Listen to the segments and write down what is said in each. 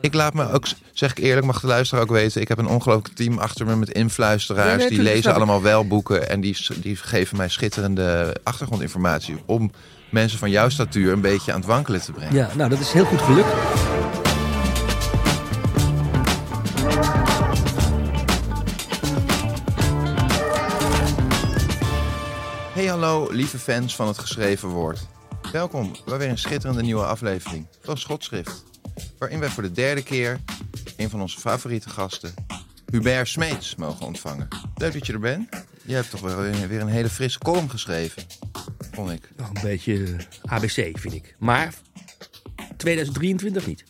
Ik laat me ook, zeg ik eerlijk, mag de luisteraar ook weten. Ik heb een ongelooflijk team achter me met influisteraars. Nee, nee, die lezen allemaal wel boeken. En die, die geven mij schitterende achtergrondinformatie. Om mensen van jouw statuur een beetje aan het wankelen te brengen. Ja, nou dat is heel goed gelukt. Hey hallo, lieve fans van het geschreven woord. Welkom bij weer een schitterende nieuwe aflevering van Schotschrift. Waarin wij voor de derde keer een van onze favoriete gasten, Hubert Smeets, mogen ontvangen. Leuk dat je er bent. Je hebt toch weer, weer een hele frisse column geschreven, vond ik. Nog een beetje eh, ABC vind ik. Maar 2023 niet.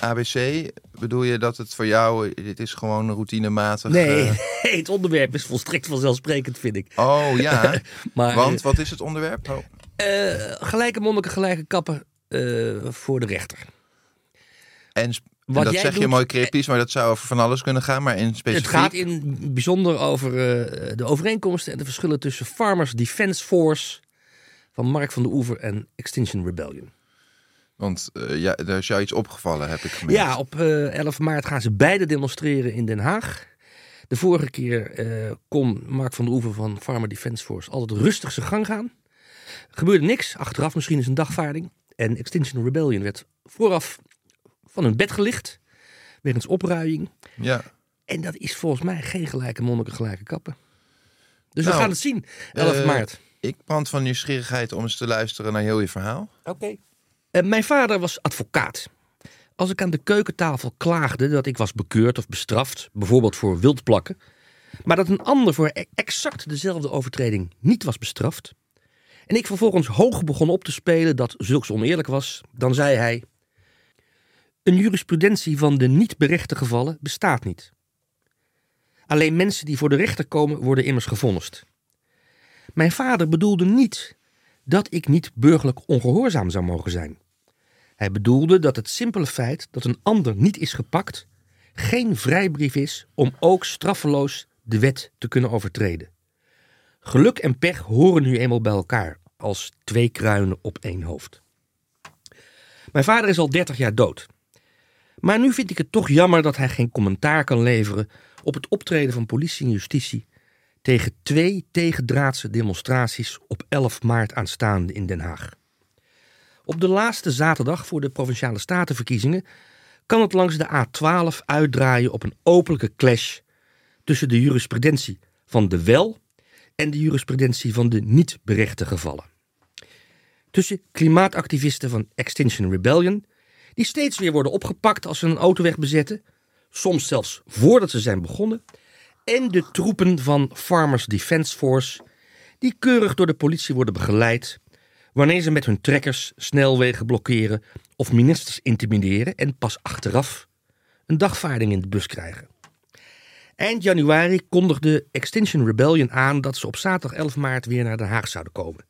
ABC, bedoel je dat het voor jou, dit is gewoon routinematig? Nee, eh, nee, het onderwerp is volstrekt vanzelfsprekend vind ik. Oh ja, Maar, want wat is het onderwerp? Oh. eh, gelijke monniken, gelijke kappen eh, voor de rechter. En, en Wat dat jij zeg je mooi cryptisch, maar dat zou over van alles kunnen gaan. Maar in specifiek... Het gaat in bijzonder over eh, de overeenkomsten en de verschillen tussen Farmers Defence Force van Mark van der Oever en Extinction Rebellion. Want eh, ja, daar is jou iets opgevallen, heb ik gemerkt. Ja, op eh 11 maart gaan ze beide demonstreren in Den Haag. De vorige keer eh, kon Mark van der Oever van Farmer Defence Force altijd rustig zijn gang gaan. Er gebeurde niks. Achteraf misschien is een dagvaarding. En Extinction Rebellion werd vooraf van hun bed gelicht. Wegens opruiing. Ja. En dat is volgens mij geen gelijke monniken, gelijke kappen. Dus we Nou, gaan het zien, 11 eh, maart. Ik brand van nieuwsgierigheid om eens te luisteren naar heel je verhaal. Oké. Eh, mijn vader was advocaat. Als ik aan de keukentafel klaagde dat ik was bekeurd of bestraft, bijvoorbeeld voor wildplakken, maar dat een ander voor e- exact dezelfde overtreding niet was bestraft, en ik vervolgens hoog begon op te spelen dat zulks oneerlijk was, dan zei hij: Een jurisprudentie van de niet berechte gevallen bestaat niet. Alleen mensen die voor de rechter komen worden immers gevonnist. Mijn vader bedoelde niet dat ik niet burgerlijk ongehoorzaam zou mogen zijn. Hij bedoelde dat het simpele feit dat een ander niet is gepakt geen vrijbrief is om ook straffeloos de wet te kunnen overtreden. Geluk en pech horen nu eenmaal bij elkaar als twee kruinen op één hoofd. Mijn vader is al 30 jaar dood. Maar nu vind ik het toch jammer dat hij geen commentaar kan leveren op het optreden van politie en justitie tegen twee tegendraadse demonstraties op 11 maart aanstaande in Den Haag. Op de laatste zaterdag voor de provinciale statenverkiezingen kan het langs de A12 uitdraaien op een openlijke clash tussen de jurisprudentie van de wel en de jurisprudentie van de niet berechte gevallen. Tussen klimaatactivisten van Extinction Rebellion, die steeds weer worden opgepakt als ze een autoweg bezetten, soms zelfs voordat ze zijn begonnen, en de troepen van Farmers Defence Force, die keurig door de politie worden begeleid wanneer ze met hun trekkers snelwegen blokkeren of ministers intimideren en pas achteraf een dagvaarding in de bus krijgen. Eind januari kondigde Extinction Rebellion aan dat ze op zaterdag 11 maart weer naar Den Haag zouden komen.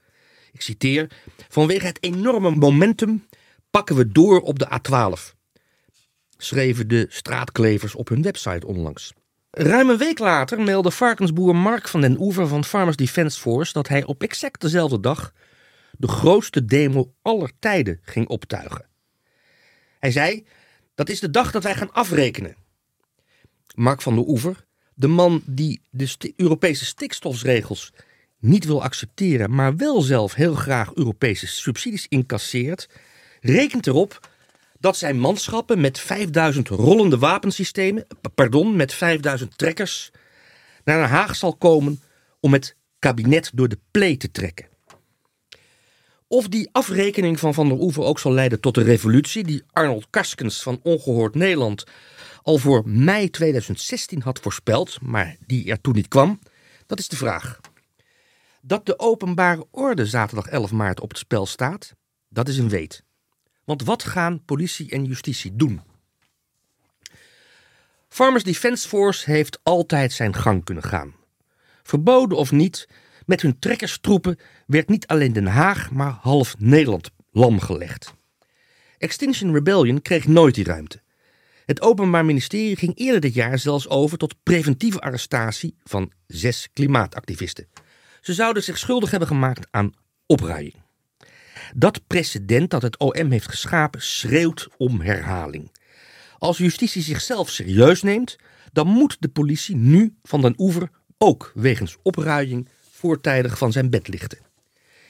Ik citeer: Vanwege het enorme momentum pakken we door op de A12, schreven de straatklevers op hun website onlangs. Ruim een week later meldde varkensboer Mark van den Oever van Farmers Defence Force dat hij op exact dezelfde dag de grootste demo aller tijden ging optuigen. Hij zei: Dat is de dag dat wij gaan afrekenen. Mark van der Oever, de man die de Europese stikstofregels niet wil accepteren, maar wel zelf heel graag Europese subsidies incasseert, rekent erop dat zijn manschappen met 5000 rollende wapensystemen, pardon, met 5000 trekkers, naar Den Haag zal komen om het kabinet door de plee te trekken. Of die afrekening van Van der Oever ook zal leiden tot de revolutie die Arnold Karskens van Ongehoord Nederland al voor mei 2016 had voorspeld, maar die er toen niet kwam, dat is de vraag. Dat de openbare orde zaterdag 11 maart op het spel staat, dat is een weet. Want wat gaan politie en justitie doen? Farmers Defence Force heeft altijd zijn gang kunnen gaan. Verboden of niet, met hun trekkerstroepen werd niet alleen Den Haag, maar half Nederland lam gelegd. Extinction Rebellion kreeg nooit die ruimte. Het Openbaar Ministerie ging eerder dit jaar zelfs over tot preventieve arrestatie van zes klimaatactivisten. Ze zouden zich schuldig hebben gemaakt aan opruiing. Dat precedent dat het OM heeft geschapen schreeuwt om herhaling. Als justitie zichzelf serieus neemt, dan moet de politie nu van den oever ook wegens opruiing voortijdig van zijn bed lichten.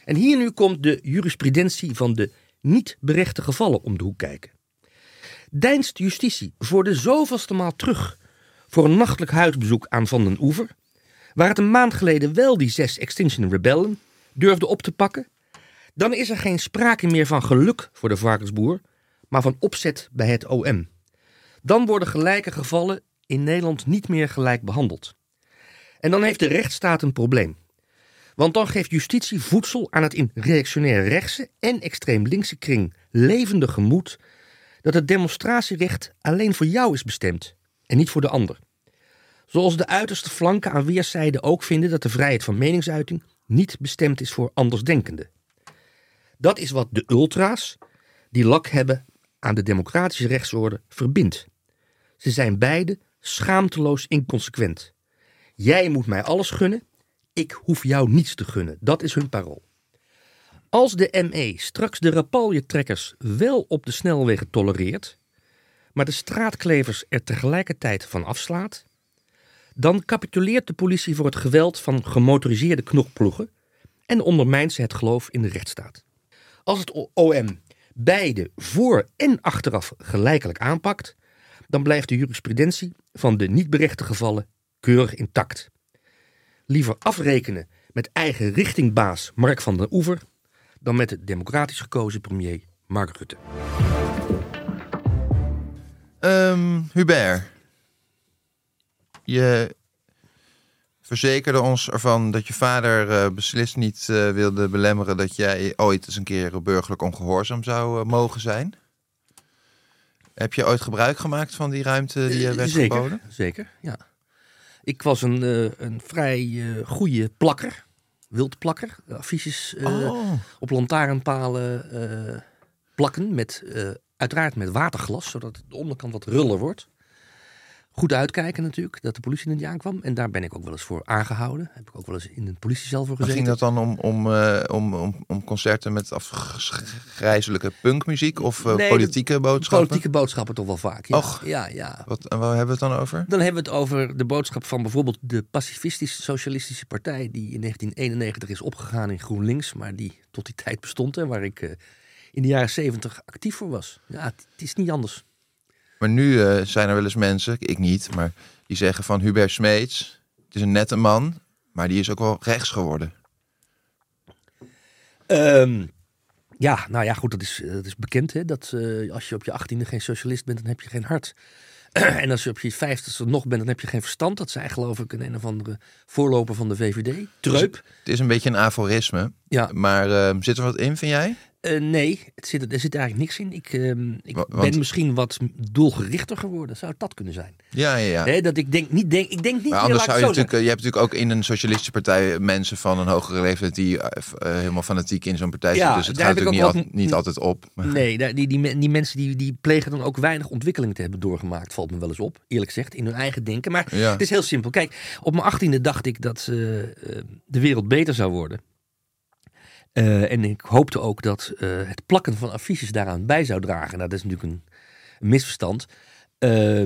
En hier nu komt de jurisprudentie van de niet berechte gevallen om de hoek kijken. Deinst justitie voor de zoveelste maal terug voor een nachtelijk huisbezoek aan Van den Oever, waar het een maand geleden wel die zes Extinction Rebellen durfde op te pakken, dan is er geen sprake meer van geluk voor de varkensboer, maar van opzet bij het OM. Dan worden gelijke gevallen in Nederland niet meer gelijk behandeld. En dan heeft de rechtsstaat een probleem. Want dan geeft justitie voedsel aan het in reactionair rechtse en extreem linkse kring levende gemoed dat het demonstratierecht alleen voor jou is bestemd en niet voor de ander. Zoals de uiterste flanken aan weerszijden ook vinden dat de vrijheid van meningsuiting niet bestemd is voor andersdenkenden. Dat is wat de ultra's, die lak hebben aan de democratische rechtsorde, verbindt. Ze zijn beide schaamteloos inconsequent. Jij moet mij alles gunnen, ik hoef jou niets te gunnen. Dat is hun parool. Als de ME straks de rapaljetrekkers wel op de snelwegen tolereert, maar de straatklevers er tegelijkertijd van afslaat, dan capituleert de politie voor het geweld van gemotoriseerde knokploegen en ondermijnt ze het geloof in de rechtsstaat. Als het OM beide voor en achteraf gelijkelijk aanpakt, dan blijft de jurisprudentie van de niet berechte gevallen keurig intact. Liever afrekenen met eigen richtingbaas Mark van der Oever dan met de democratisch gekozen premier Mark Rutte. Um, Hubert, je verzekerde ons ervan dat je vader uh, beslist niet uh, wilde belemmeren dat jij ooit eens een keer burgerlijk ongehoorzaam zou uh, mogen zijn. Heb je ooit gebruik gemaakt van die ruimte die je werd zeker, geboden? Zeker, ja. Ik was een, een vrij goede plakker wildplakker. Affiches oh. op lantaarnpalen plakken. Met, uiteraard met waterglas, zodat de onderkant wat ruller wordt goed uitkijken natuurlijk, dat de politie niet aankwam. En daar ben ik ook wel eens voor aangehouden. Heb ik ook wel eens in een politiecel voor gezeten. ging dat dan om, om, uh, om, om, om concerten met afgrijzelijke punkmuziek of uh, politieke boodschappen? Politieke boodschappen toch wel vaak, ja. Och, ja, ja. Wat, en waar hebben we het dan over? Dan hebben we het over de boodschap van bijvoorbeeld de pacifistische socialistische partij... die in 1991 is opgegaan in GroenLinks, maar die tot die tijd bestond... en waar ik uh, in de jaren 70 actief voor was. Ja, het is niet anders. Maar nu uh, zijn er wel eens mensen, ik niet, maar die zeggen van Hubert Smeets, het is een nette man, maar die is ook wel rechts geworden. Um, ja, nou ja, goed, dat is, dat is bekend. Hè? Dat uh, als je op je achttiende geen socialist bent, dan heb je geen hart. en als je op je vijftigste nog bent, dan heb je geen verstand. Dat zei geloof ik een, een of andere voorloper van de VVD. Treup. Dus het is een beetje een aforisme. Ja. Maar uh, zit er wat in, vind jij? Uh, nee, het zit, er zit eigenlijk niks in. Ik, uh, ik ben misschien wat doelgerichter geworden. Zou het dat kunnen zijn? Ja, ja, ja. Nee, dat ik denk niet, denk, ik denk niet. Maar anders zou je natuurlijk, je hebt natuurlijk ook in een socialistische partij mensen van een hogere leeftijd die uh, helemaal fanatiek in zo'n partij ja, zitten. Dus het gaat natuurlijk niet, al, niet, altijd op. Nee, die, die, die, mensen die, die plegen dan ook weinig ontwikkeling te hebben doorgemaakt, valt me wel eens op. Eerlijk gezegd, in hun eigen denken. Maar ja. het is heel simpel. Kijk, op mijn achttiende dacht ik dat de wereld beter zou worden. Uh, en ik hoopte ook dat uh, het plakken van affiches daaraan bij zou dragen. Nou, dat is natuurlijk een, een misverstand. Uh,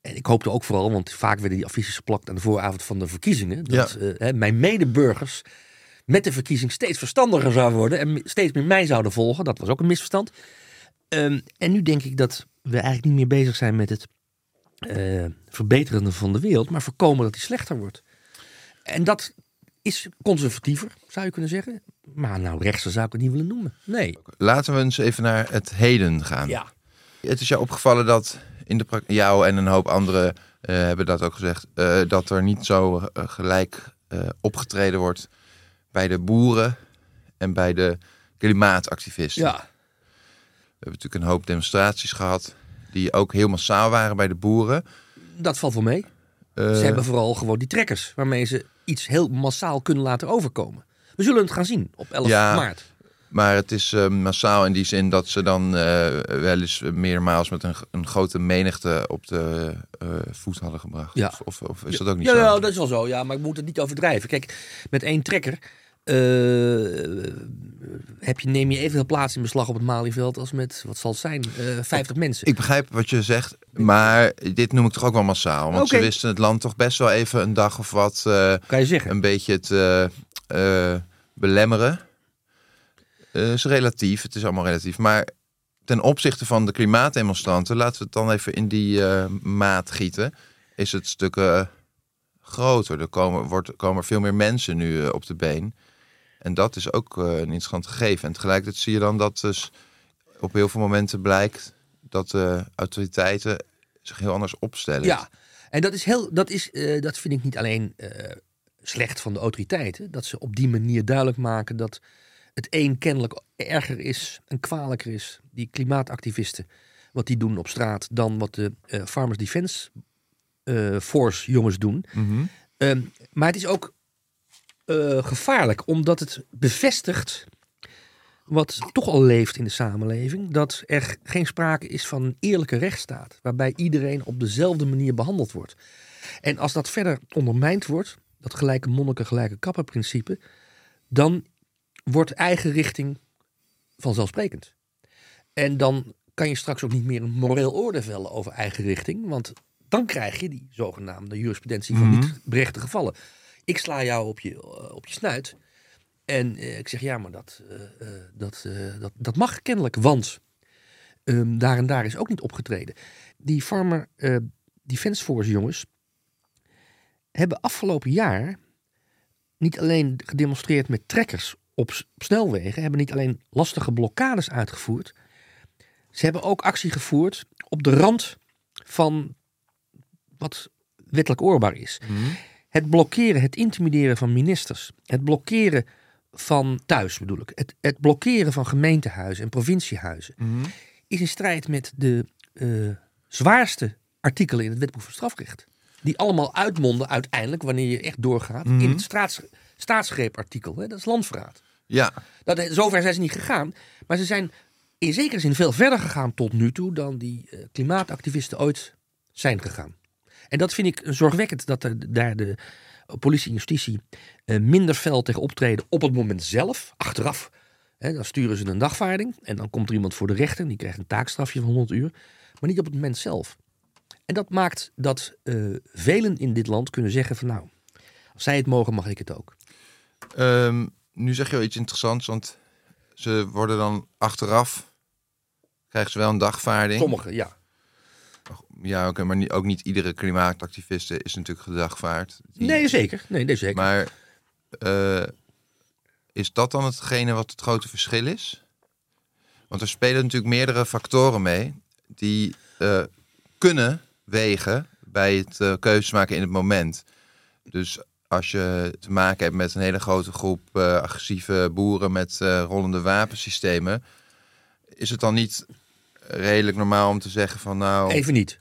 en ik hoopte ook vooral, want vaak werden die affiches geplakt aan de vooravond van de verkiezingen. Dat ja. mijn medeburgers met de verkiezing steeds verstandiger zou worden en steeds meer mij zouden volgen. Dat was ook een misverstand. Ehm, en nu denk ik dat we eigenlijk niet meer bezig zijn met het verbeteren van de wereld, maar voorkomen dat die slechter wordt. En dat is conservatiever, zou je kunnen zeggen. Maar nou, rechtse zou ik het niet willen noemen. Nee. Laten we eens even naar het heden gaan. Ja. Het is jou opgevallen dat in de jou en een hoop anderen uh, hebben dat ook gezegd, uh, dat er niet zo gelijk opgetreden wordt bij de boeren en bij de klimaatactivisten. Ja. We hebben natuurlijk een hoop demonstraties gehad die ook heel massaal waren bij de boeren. Dat valt wel mee. ze hebben vooral gewoon die trekkers waarmee ze iets heel massaal kunnen laten overkomen. We zullen het gaan zien op 11 ja, maart. Maar het is uh, massaal in die zin dat ze dan uh, wel eens meermaals met een, een, grote menigte op de uh, voet hadden gebracht. Ja. Of, of, is dat ook niet ja, zo? Ja, dat is wel zo. Ja, maar ik moet het niet overdrijven. Kijk, met één trekker heb je, neem je evenveel plaats in beslag op het Malieveld als met, wat zal het zijn, 50 mensen. Ik begrijp wat je zegt, maar dit noem ik toch ook wel massaal. Want okay. ze wisten het land toch best wel even een dag of wat kan je zeggen. een beetje te belemmeren. Uh, is relatief, het is allemaal relatief. Maar ten opzichte van de klimaatdemonstranten, laten we het dan even in die uh, maat gieten, is het stukken groter. Er komen, wordt, komen veel meer mensen nu op de been. En dat is ook een interessant gegeven. En tegelijkertijd zie je dan dat dus op heel veel momenten blijkt dat de autoriteiten zich heel anders opstellen. Ja, en dat is heel, dat is, dat vind ik niet alleen slecht van de autoriteiten, dat ze op die manier duidelijk maken dat het een kennelijk erger is en kwalijker is, die klimaatactivisten, wat die doen op straat, dan wat de uh, Farmers Defence uh, Force jongens doen. Mm -hmm. uh, maar het is ook eh, gevaarlijk, omdat het bevestigt wat toch al leeft in de samenleving, dat er geen sprake is van een eerlijke rechtsstaat, waarbij iedereen op dezelfde manier behandeld wordt. En als dat verder ondermijnd wordt, dat gelijke monniken, gelijke kappen principe, dan wordt eigen richting vanzelfsprekend. En dan kan je straks ook niet meer een moreel oordeel vellen over eigen richting, want dan krijg je die zogenaamde jurisprudentie van Mhm. niet berechte gevallen. Ik sla jou op je, eh, op je snuit en eh, ik zeg ja, maar dat, eh, dat, dat, dat mag kennelijk, want ehm, daar en daar is ook niet opgetreden. Die Farmer eh, Defence Force jongens hebben afgelopen jaar niet alleen gedemonstreerd met trekkers op, snelwegen, hebben niet alleen lastige blokkades uitgevoerd, ze hebben ook actie gevoerd op de rand van wat wettelijk oorbaar is. Het blokkeren, het intimideren van ministers, het blokkeren van thuis bedoel ik, het, het blokkeren van gemeentehuizen en provinciehuizen Mhm. is in strijd met de eh, zwaarste artikelen in het wetboek van strafrecht. Die allemaal uitmonden uiteindelijk, wanneer je echt doorgaat, Mhm. in het staats, staatsgreepartikel. Hè? Dat is landverraad. Ja, Dat, zover zijn ze niet gegaan. Maar ze zijn in zekere zin veel verder gegaan tot nu toe dan die eh, klimaatactivisten ooit zijn gegaan. En dat vind ik zorgwekkend dat er daar de politie en justitie eh, minder fel tegen optreden op het moment zelf, achteraf. Hè, dan sturen ze een dagvaarding en dan komt er iemand voor de rechter, die krijgt een taakstrafje van 100 uur, maar niet op het moment zelf. En dat maakt dat eh, velen in dit land kunnen zeggen van nou, als zij het mogen, mag ik het ook. Ehm, nu zeg je wel iets interessants, want ze worden dan achteraf, krijgen ze wel een dagvaarding. Sommigen, ja. Ja, oké, maar niet, ook niet iedere klimaatactiviste is natuurlijk gedagvaard. Nee, zeker. Nee, nee, zeker. Maar eh, is dat dan hetgene wat het grote verschil is? Want er spelen natuurlijk meerdere factoren mee die eh, kunnen wegen bij het eh, keuzes maken in het moment. Dus als je te maken hebt met een hele grote groep eh, agressieve boeren met eh, rollende wapensystemen, is het dan niet redelijk normaal om te zeggen van nou, Even niet.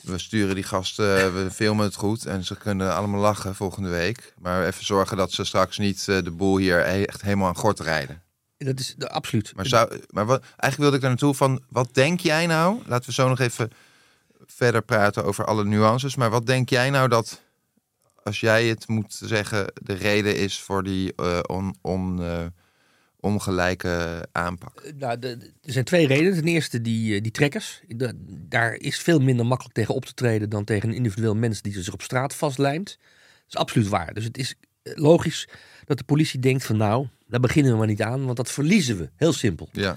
we sturen die gasten, we filmen het goed en ze kunnen allemaal lachen volgende week. Maar even zorgen dat ze straks niet de boel hier echt helemaal aan gort rijden. Dat is de, absoluut. Maar, zou, maar wat, eigenlijk wilde ik daar naartoe van, wat denk jij nou? Laten we zo nog even verder praten over alle nuances. Maar wat denk jij nou dat, als jij het moet zeggen, de reden is voor die eh, on, on, eh, ongelijke aanpak? Nou, de- de- er zijn twee redenen. Ten eerste die, eh, die trekkers. Da- daar is veel minder makkelijk tegen op te treden dan tegen een individueel mens die zich op straat vastlijmt. Dat is absoluut waar. Dus het is eh, logisch dat de politie denkt van nou, daar beginnen we maar niet aan, want dat verliezen we. Heel simpel. Ja.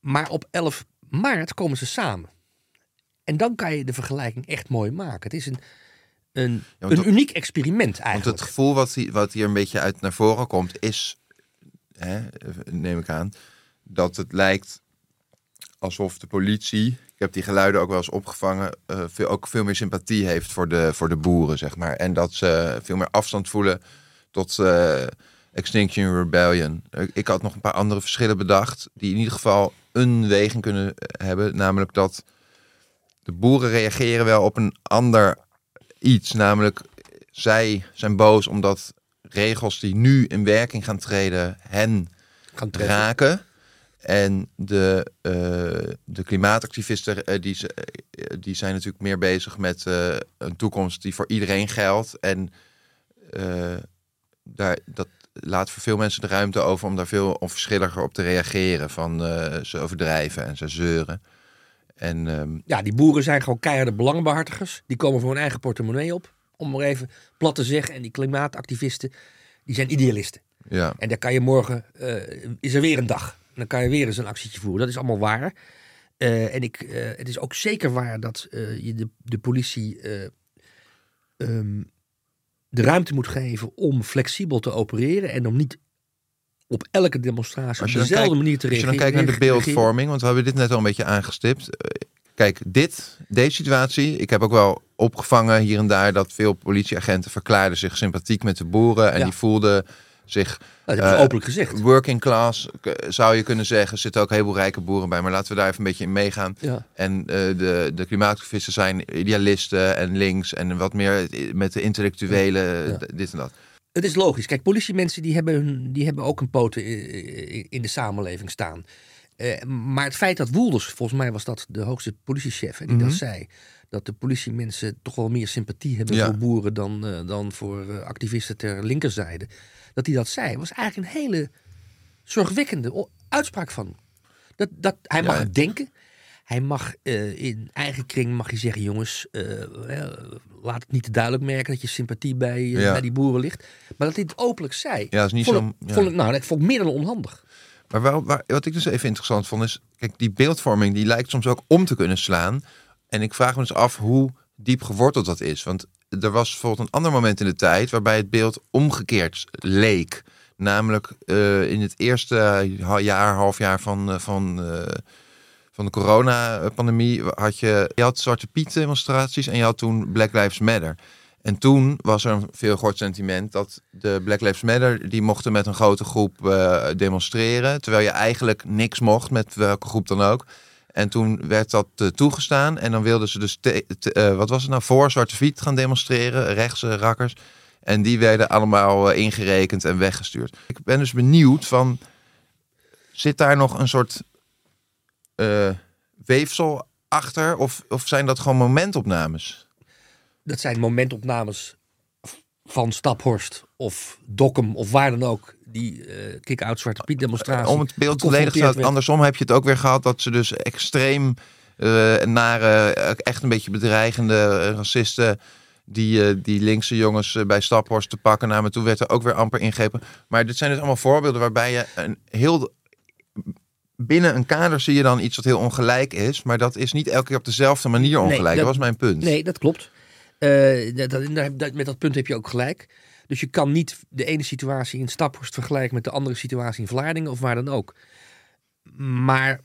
Maar op 11 maart komen ze samen. En dan kan je de vergelijking echt mooi maken. Het is een, een, want een dat- uniek experiment Want eigenlijk. het gevoel wat hier, wat hier een beetje uit naar voren komt, is, hè, neem ik aan, dat het lijkt alsof de politie, ik heb die geluiden ook wel eens opgevangen, eh, veel, ook veel meer sympathie heeft voor de, voor de boeren, zeg maar. En dat ze veel meer afstand voelen tot eh, Extinction Rebellion. Ik- Ik had nog een paar andere verschillen bedacht, die in ieder geval een weging kunnen hebben, namelijk dat de boeren reageren wel op een ander iets, namelijk zij zijn boos omdat regels die nu in werking gaan treden hen Gaan raken. En de, eh, de klimaatactivisten eh, die, ze- eh, die zijn natuurlijk meer bezig met een toekomst die voor iedereen geldt. En daar, dat laat voor veel mensen de ruimte over om daar veel onverschilliger op te reageren. Van ze overdrijven en ze zeuren. En ehm, Ja, die boeren zijn gewoon keiharde belangenbehartigers. Die komen voor hun eigen portemonnee op. Om maar even plat te zeggen. En die klimaatactivisten, die zijn idealisten. ja, En daar kan je morgen, eh, is er weer een dag. En dan kan je weer eens een actietje voeren. Dat is allemaal waar. Eh, en ik, eh, het is ook zeker waar dat je de, de politie eh, ehm, de ruimte moet geven om flexibel te opereren. En om niet op elke demonstratie op dezelfde kijkt- manier te Als je reageren. dan kijkt naar de reageren. beeldvorming, want we hebben dit net al een beetje aangestipt. Eh, Kijk, dit, deze situatie, ik heb ook wel opgevangen hier en daar dat veel politieagenten verklaarden zich sympathiek met de boeren en Ja. die voelden zich Nou, dat openlijk gezegd. working class, zou je kunnen zeggen. Er zitten ook een heleboel rijke boeren bij, maar laten we daar even een beetje in meegaan. Ja. En eh, de, de klimaatactivisten zijn idealisten en links en wat meer met de intellectuele Ja. d- dit en dat. Het is logisch. Kijk, politiemensen die hebben, die hebben ook een poot in, de samenleving staan. Eh, maar het feit dat Woelders, volgens mij was dat de hoogste politiechef, hè, die Mhm. dat zei, dat de politiemensen toch wel meer sympathie hebben Ja. voor boeren dan, eh, dan voor eh, activisten ter linkerzijde. Dat hij dat zei, was eigenlijk een hele zorgwekkende uitspraak van. Dat, dat, hij mag het denken. Hij mag eh, in eigen kring mag je zeggen, jongens, eh, laat het niet te duidelijk merken dat je sympathie bij, eh, Ja. bij die boeren ligt. Maar dat hij het openlijk zei. Ja, dat is niet vond zo. ik, ja. vond ik, nou, dat vond ik meer dan onhandig. Maar waar, wat ik dus even interessant vond is, kijk, die beeldvorming die lijkt soms ook om te kunnen slaan. En ik vraag me dus af hoe diep geworteld dat is. Want er was bijvoorbeeld een ander moment in de tijd waarbij het beeld omgekeerd leek. Namelijk in het eerste jaar, half jaar van, van, van de coronapandemie had je, je had Zwarte Piet demonstraties en je had toen Black Lives Matter. En toen was er een veel gehoord sentiment dat de Black Lives Matter, die mochten met een grote groep eh, demonstreren. Terwijl je eigenlijk niks mocht, met welke groep dan ook. En toen werd dat eh, toegestaan. En dan wilden ze dus, te- eh, wat was het nou, voor Zwarte Piet gaan demonstreren, rechtse rakkers. En die werden allemaal ingerekend en weggestuurd. Ik ben dus benieuwd van, zit daar nog een soort eh, weefsel achter? Of, of zijn dat gewoon momentopnames? Dat zijn momentopnames van Staphorst of Dokkum of waar dan ook. Die eh kick-out Zwarte Piet demonstratie. Om het beeld volledig te werd. Andersom heb je het ook weer gehad dat ze dus extreem eh nare, echt een beetje bedreigende racisten. Die, die linkse jongens bij Staphorst te pakken namen. Toen werd er ook weer amper ingrepen. Maar dit zijn dus allemaal voorbeelden waarbij je een heel. Binnen een kader zie je dan iets wat heel ongelijk is. Maar dat is niet elke keer op dezelfde manier Nee, ongelijk. dat, dat- was mijn punt. Nee, dat klopt. Eh, dat- dat- met dat punt heb je ook gelijk. Dus je kan niet de ene situatie in Staphorst vergelijken met de andere situatie in Vlaardingen of waar dan ook. Maar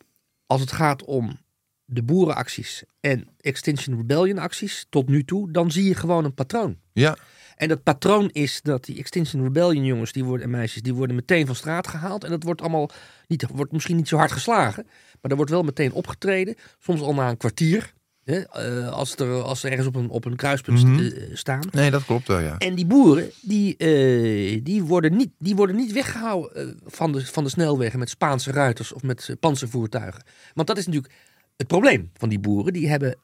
als het gaat om de boerenacties en Extinction Rebellion acties tot nu toe, dan zie je gewoon een patroon. Ja, En dat patroon is dat die Extinction Rebellion jongens die worden, en meisjes, die worden meteen van straat gehaald. En dat wordt allemaal niet, wordt misschien niet zo hard geslagen. Maar er wordt wel meteen opgetreden. Soms al na een kwartier. Hè, eh, als, er, als ze ergens op een, op een kruispunt Mhm. eh, staan. nee, dat klopt wel, ja. En die boeren, die, eh, die, worden, niet, die worden niet weggehouden eh, van, de, van de snelwegen met Spaanse ruiters of met panzervoertuigen. Want dat is natuurlijk het probleem van die boeren. Die hebben,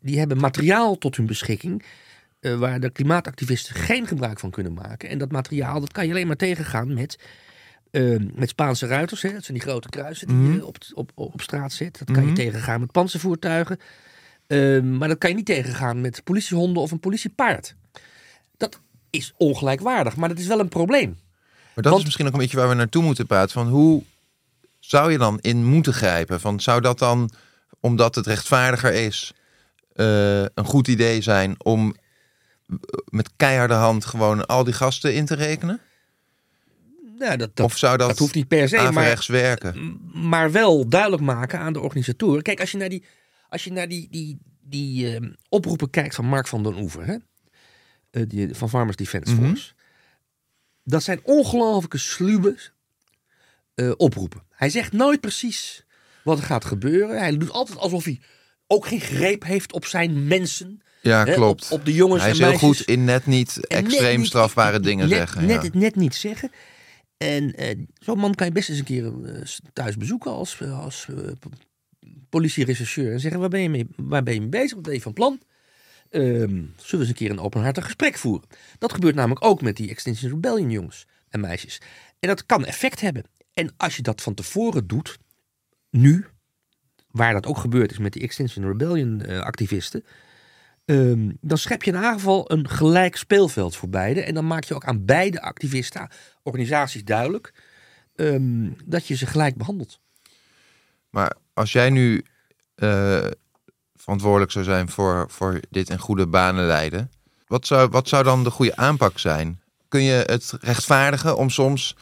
die hebben materiaal tot hun beschikking eh, waar de klimaatactivisten geen gebruik van kunnen maken. En dat materiaal dat kan je alleen maar tegengaan met, eh, met Spaanse ruiters. Hè. Dat zijn die grote kruisen die Mhm. je op, op, op straat zet. Dat kan je Mhm. tegengaan met panzervoertuigen. Eh, maar dat kan je niet tegengaan met politiehonden of een politiepaard. Dat, is ongelijkwaardig. Maar dat is wel een probleem. Maar dat Want- is misschien ook een beetje waar we naartoe moeten praten. Van hoe zou je dan in moeten grijpen? Van, zou dat dan, omdat het rechtvaardiger is, eh, een goed idee zijn om met keiharde hand gewoon al die gasten in te rekenen? Nou, dat, dat, of zou dat, dat hoeft niet per se, maar, werken? maar wel duidelijk maken aan de organisatoren. Kijk, als je naar die, als je naar die, die, die eh, oproepen kijkt van Mark van den Oever, hè? Eh, die, van Farmers Defence Mhm. Force. Dat zijn ongelooflijke sluwe eh, oproepen. Hij zegt nooit precies wat er gaat gebeuren. Hij doet altijd alsof hij ook geen greep heeft op zijn mensen. Ja, hè, klopt. Op, op de jongens Hij en is heel goed in net niet En net extreem niet- strafbare dingen net, zeggen. Net, ja. net niet zeggen. En eh, zo'n man kan je best eens een keer eh, thuis bezoeken als, eh, als p- politierechercheur. En zeggen, waar ben, je mee, waar ben je mee bezig? Wat ben je van plan? Ehm, zullen we eens een keer een openhartig gesprek voeren? Dat gebeurt namelijk ook met die Extinction Rebellion jongens en meisjes. En dat kan effect hebben. En als je dat van tevoren doet, nu, waar dat ook gebeurd is met die Extinction Rebellion activisten, Ehm, dan schep je in ieder geval een gelijk speelveld voor beide. En dan maak je ook aan beide activisten, organisaties duidelijk, ehm, dat je ze gelijk behandelt. Maar als jij nu eh, verantwoordelijk zou zijn voor, voor dit in goede banen leiden, wat zou, wat zou dan de goede aanpak zijn? Kun je het rechtvaardigen om soms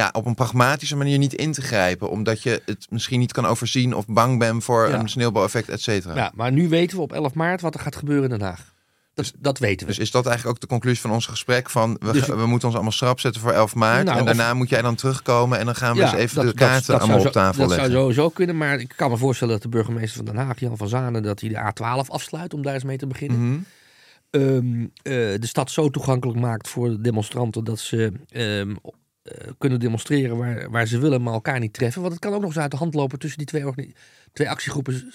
ja, op een pragmatische manier niet in te grijpen, omdat je het misschien niet kan overzien of bang bent voor Ja. een sneeuwbaleffect, et cetera? Ja, maar nu weten we op 11 maart wat er gaat gebeuren in Den Haag. Dat, dat weten we. Dus is dat eigenlijk ook de conclusie van ons gesprek? Van we, Dus- we moeten ons allemaal schrap zetten voor 11 maart. Nou, en of- daarna moet jij dan terugkomen en dan gaan we eens even dat- de dat- kaarten dat allemaal op tafel Dat leggen. zou sowieso kunnen, maar ik kan me voorstellen dat de burgemeester van Den Haag, Jan van Zanen, dat hij de A12 afsluit om daar eens mee te beginnen. Mhm. Ehm, eh, de stad zo toegankelijk maakt voor de demonstranten dat ze ehm, eh, kunnen demonstreren waar, waar ze willen, maar elkaar niet treffen. Want het kan ook nog eens uit de hand lopen tussen die twee, twee actiegroepen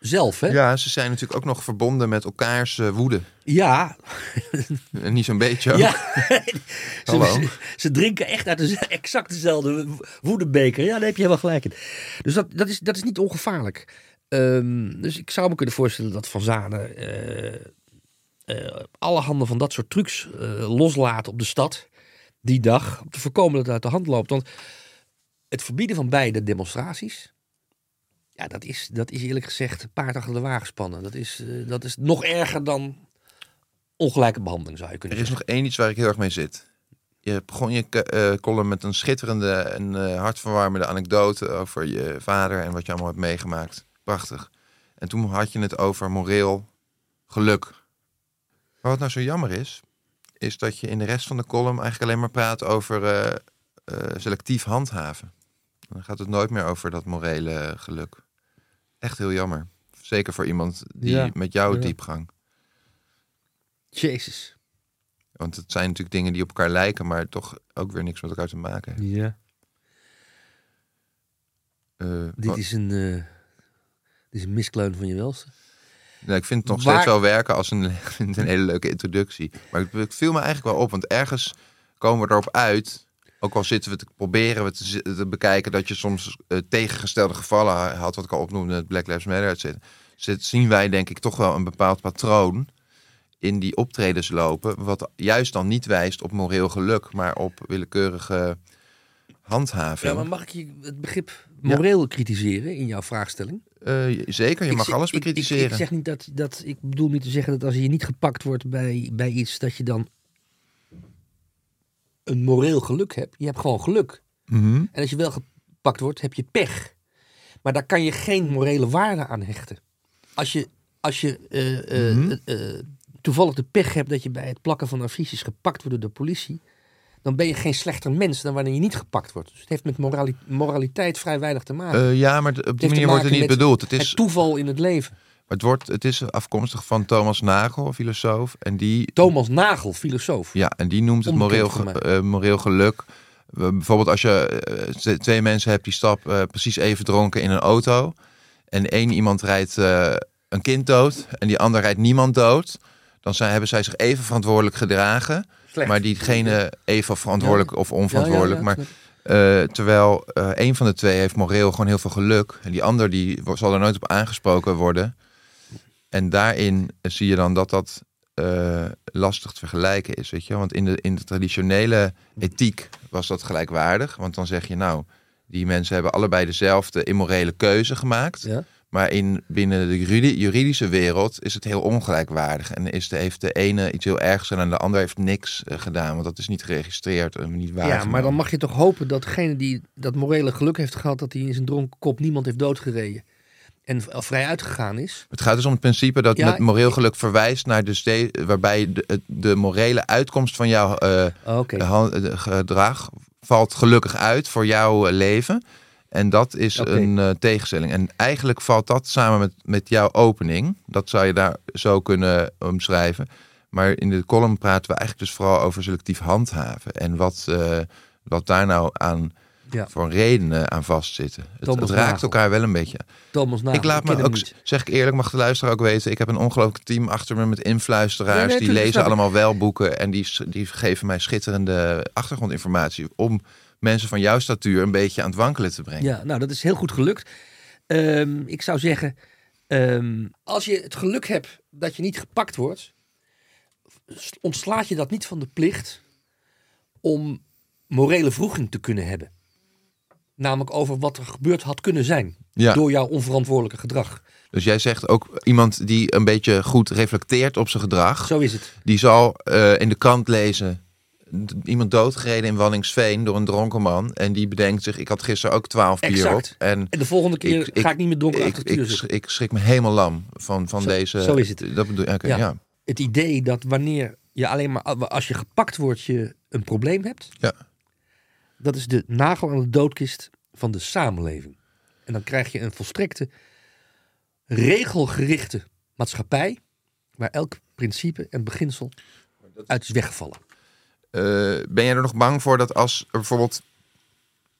zelf. Hè? Ja, ze zijn natuurlijk ook nog verbonden met elkaars eh, woede. ja, En niet zo'n beetje. ook. Ja. Hallo. ze, ze, drinken echt uit de, exact dezelfde woedebeker. Ja, daar heb je helemaal gelijk in. Dus dat, dat, is, dat is niet ongevaarlijk. Ehm, dus ik zou me kunnen voorstellen dat Van Zanen eh, alle handen van dat soort trucs loslaat op de stad die dag. Om te voorkomen dat het uit de hand loopt. Want het verbieden van beide demonstraties. Ja, dat is, dat is eerlijk gezegd paard achter de wagen spannen. Dat is, eh, dat is nog erger dan ongelijke behandeling, zou je Er kunnen is zeggen. nog één iets waar ik heel erg mee zit. Je begon je eh, column met een schitterende en eh, hartverwarmende anekdote over je vader en wat je allemaal hebt meegemaakt. Prachtig. En toen had je het over moreel geluk. Maar wat nou zo jammer is, is dat je in de rest van de column eigenlijk alleen maar praat over eh, eh, selectief handhaven. Dan gaat het nooit meer over dat morele geluk. Echt heel jammer. Zeker voor iemand die Ja, met jouw ja. diepgang. Jezus. Want het zijn natuurlijk dingen die op elkaar lijken, maar toch ook weer niks met elkaar te maken hebben. Ja. Eh, Dit wat- is een, dit is een miskleun van je welste. Nou, ik vind het nog waar- steeds wel werken als een, een hele leuke introductie. Maar het, het viel me eigenlijk wel op, want ergens komen we erop uit. Ook al zitten we te proberen we te, bekijken dat je soms eh, tegengestelde gevallen ha- had, wat ik al opnoemde, het Black Lives Matter, et cetera. Zit, zien wij denk ik toch wel een bepaald patroon in die optredens lopen, wat juist dan niet wijst op moreel geluk, maar op willekeurige handhaving. Ja, maar mag ik je het begrip moreel kritiseren in jouw vraagstelling? Eh, zeker, je Ik mag alles ik- ik- bekritiseren. Ik, zeg niet dat, dat. Ik bedoel niet te zeggen dat als je niet gepakt wordt bij, bij iets, dat je dan een moreel geluk hebt. Je hebt gewoon geluk. Mhm. En als je wel gepakt wordt, heb je pech. Maar daar kan je geen morele waarde aan hechten. Als je, als je eh, eh, Mhm. toevallig de pech hebt dat je bij het plakken van affiches gepakt wordt door de politie, dan ben je geen slechter mens dan wanneer je niet gepakt wordt. Dus het heeft met morali- moraliteit vrij weinig te maken. Eh, ja, maar op die manier wordt het niet bedoeld. Het het is, toeval in het leven. het, wordt, het is afkomstig van Thomas Nagel, filosoof. En die, Thomas Nagel, filosoof. ja, en die noemt het moreel, ge- eh, moreel geluk. Bijvoorbeeld als je eh, twee mensen hebt die stappen eh, precies even dronken in een auto. En één iemand rijdt een kind dood en die ander rijdt niemand dood. Dan zijn, hebben zij zich even verantwoordelijk gedragen. Slecht. Maar diegene even verantwoordelijk of onverantwoordelijk. Maar Eh, terwijl eh, een van de twee heeft moreel gewoon heel veel geluk. En die ander die zal er nooit op aangesproken worden. En daarin zie je dan dat dat eh, lastig te vergelijken is. Weet je? Want in de, in de traditionele ethiek was dat gelijkwaardig. Want dan zeg je nou, die mensen hebben allebei dezelfde immorele keuze gemaakt. Ja. Maar in, binnen de juridi- juridische wereld is het heel ongelijkwaardig. En is de, heeft de ene iets heel ergs gedaan en de ander heeft niks eh, gedaan. Want dat is niet geregistreerd en niet waar. Ja, maar dan mag je toch hopen dat degene die dat morele geluk heeft gehad... dat hij in zijn dronken kop niemand heeft doodgereden. En v- vrij uitgegaan is. Het gaat dus om het principe dat Ja, met moreel geluk verwijst naar de ste- waarbij de, de morele uitkomst van jouw eh, eh, gedrag valt gelukkig uit voor jouw eh, leven. En dat is een eh, tegenstelling. En eigenlijk valt dat samen met, met jouw opening. Dat zou je daar zo kunnen omschrijven. Maar in de column praten we eigenlijk dus vooral over selectief handhaven. En wat, eh, wat daar nou aan Ja. voor redenen aan vastzitten. Het, het raakt Nagel. elkaar wel een beetje. Thomas Nagel, ik laat me ook, zeg ik eerlijk, mag de luisteraar ook weten. Ik heb een ongelooflijk team achter me met influisteraars. Nee, nee, die lezen allemaal wel boeken. En die, die geven mij schitterende achtergrondinformatie. Om mensen van jouw statuur een beetje aan het wankelen te brengen. Ja, nou, dat is heel goed gelukt. Ehm, ik zou zeggen, ehm, als je het geluk hebt dat je niet gepakt wordt, ontslaat je dat niet van de plicht om morele vroeging te kunnen hebben. Namelijk over wat er gebeurd had kunnen zijn Ja. door jouw onverantwoordelijke gedrag. Dus jij zegt ook iemand die een beetje goed reflecteert op zijn gedrag. Zo is het. Die zal eh, in de krant lezen. Iemand doodgereden in Wanningsveen door een dronken man. En die bedenkt zich, ik had gisteren ook twaalf bier op. En En de volgende keer ga ik niet meer donker ik, achter ik, zitten. ik schrik me helemaal lam van, van Zo- deze... zo is het. Dat bedoel Ja. ja. Het idee dat wanneer je alleen maar als je gepakt wordt, je een probleem hebt. Ja. Dat is de nagel aan de doodkist van de samenleving. En dan krijg je een volstrekte regelgerichte maatschappij waar elk principe en beginsel uit is weggevallen. Eh, ben jij er nog bang voor dat als er bijvoorbeeld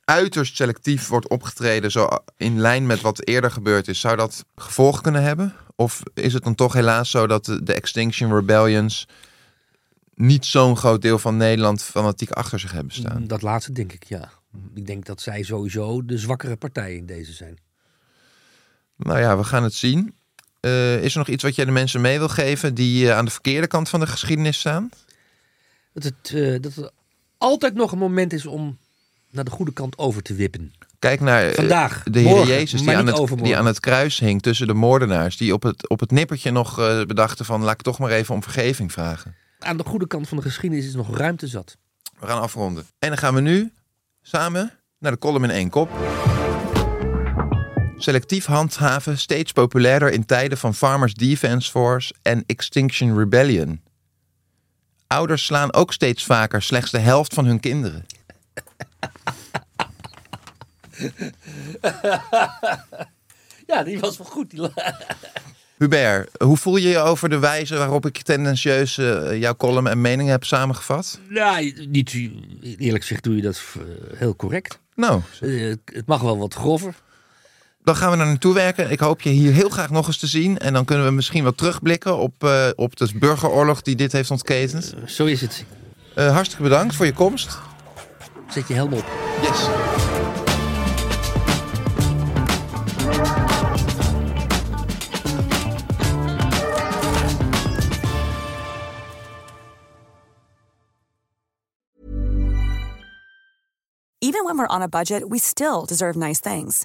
uiterst selectief wordt opgetreden, zo in lijn met wat eerder gebeurd is, zou dat gevolgen kunnen hebben? Of is het dan toch helaas zo dat de, de Extinction Rebellions niet zo'n groot deel van Nederland fanatiek achter zich hebben staan? Dat laatste denk ik, ja. Ik denk dat zij sowieso de zwakkere partij in deze zijn. Nou ja, we gaan het zien. Eh, is er nog iets wat jij de mensen mee wil geven die eh, aan de verkeerde kant van de geschiedenis staan? Dat het, eh, dat het altijd nog een moment is om naar de goede kant over te wippen. Kijk naar eh, Vandaag, de Heer morgen, Jezus die aan, het, die aan het kruis hing tussen de moordenaars. Die op het, op het nippertje nog eh, bedachten van laat ik toch maar even om vergeving vragen. Aan de goede kant van de geschiedenis is nog ruimte zat. We gaan afronden. En dan gaan we nu samen naar de column in één kop. Selectief handhaven steeds populairder in tijden van Farmers Defence Force en Extinction Rebellion. Ouders slaan ook steeds vaker slechts de helft van hun kinderen. Ja, die was wel goed. Die Hubert, hoe voel je je over de wijze waarop ik tendentieus eh, jouw column en meningen heb samengevat? ja, niet, eerlijk gezegd doe je dat eh, heel correct. Nou, Eh, het mag wel wat grover. Dan gaan we naar naartoe werken. Ik hoop je hier heel graag nog eens te zien. En dan kunnen we misschien wat terugblikken op, eh, op de burgeroorlog die dit heeft ontketend. Eh, zo is het. Eh, hartstikke bedankt voor je komst. Zet je helm op. Yes. Even when we're on a budget, we still deserve nice things.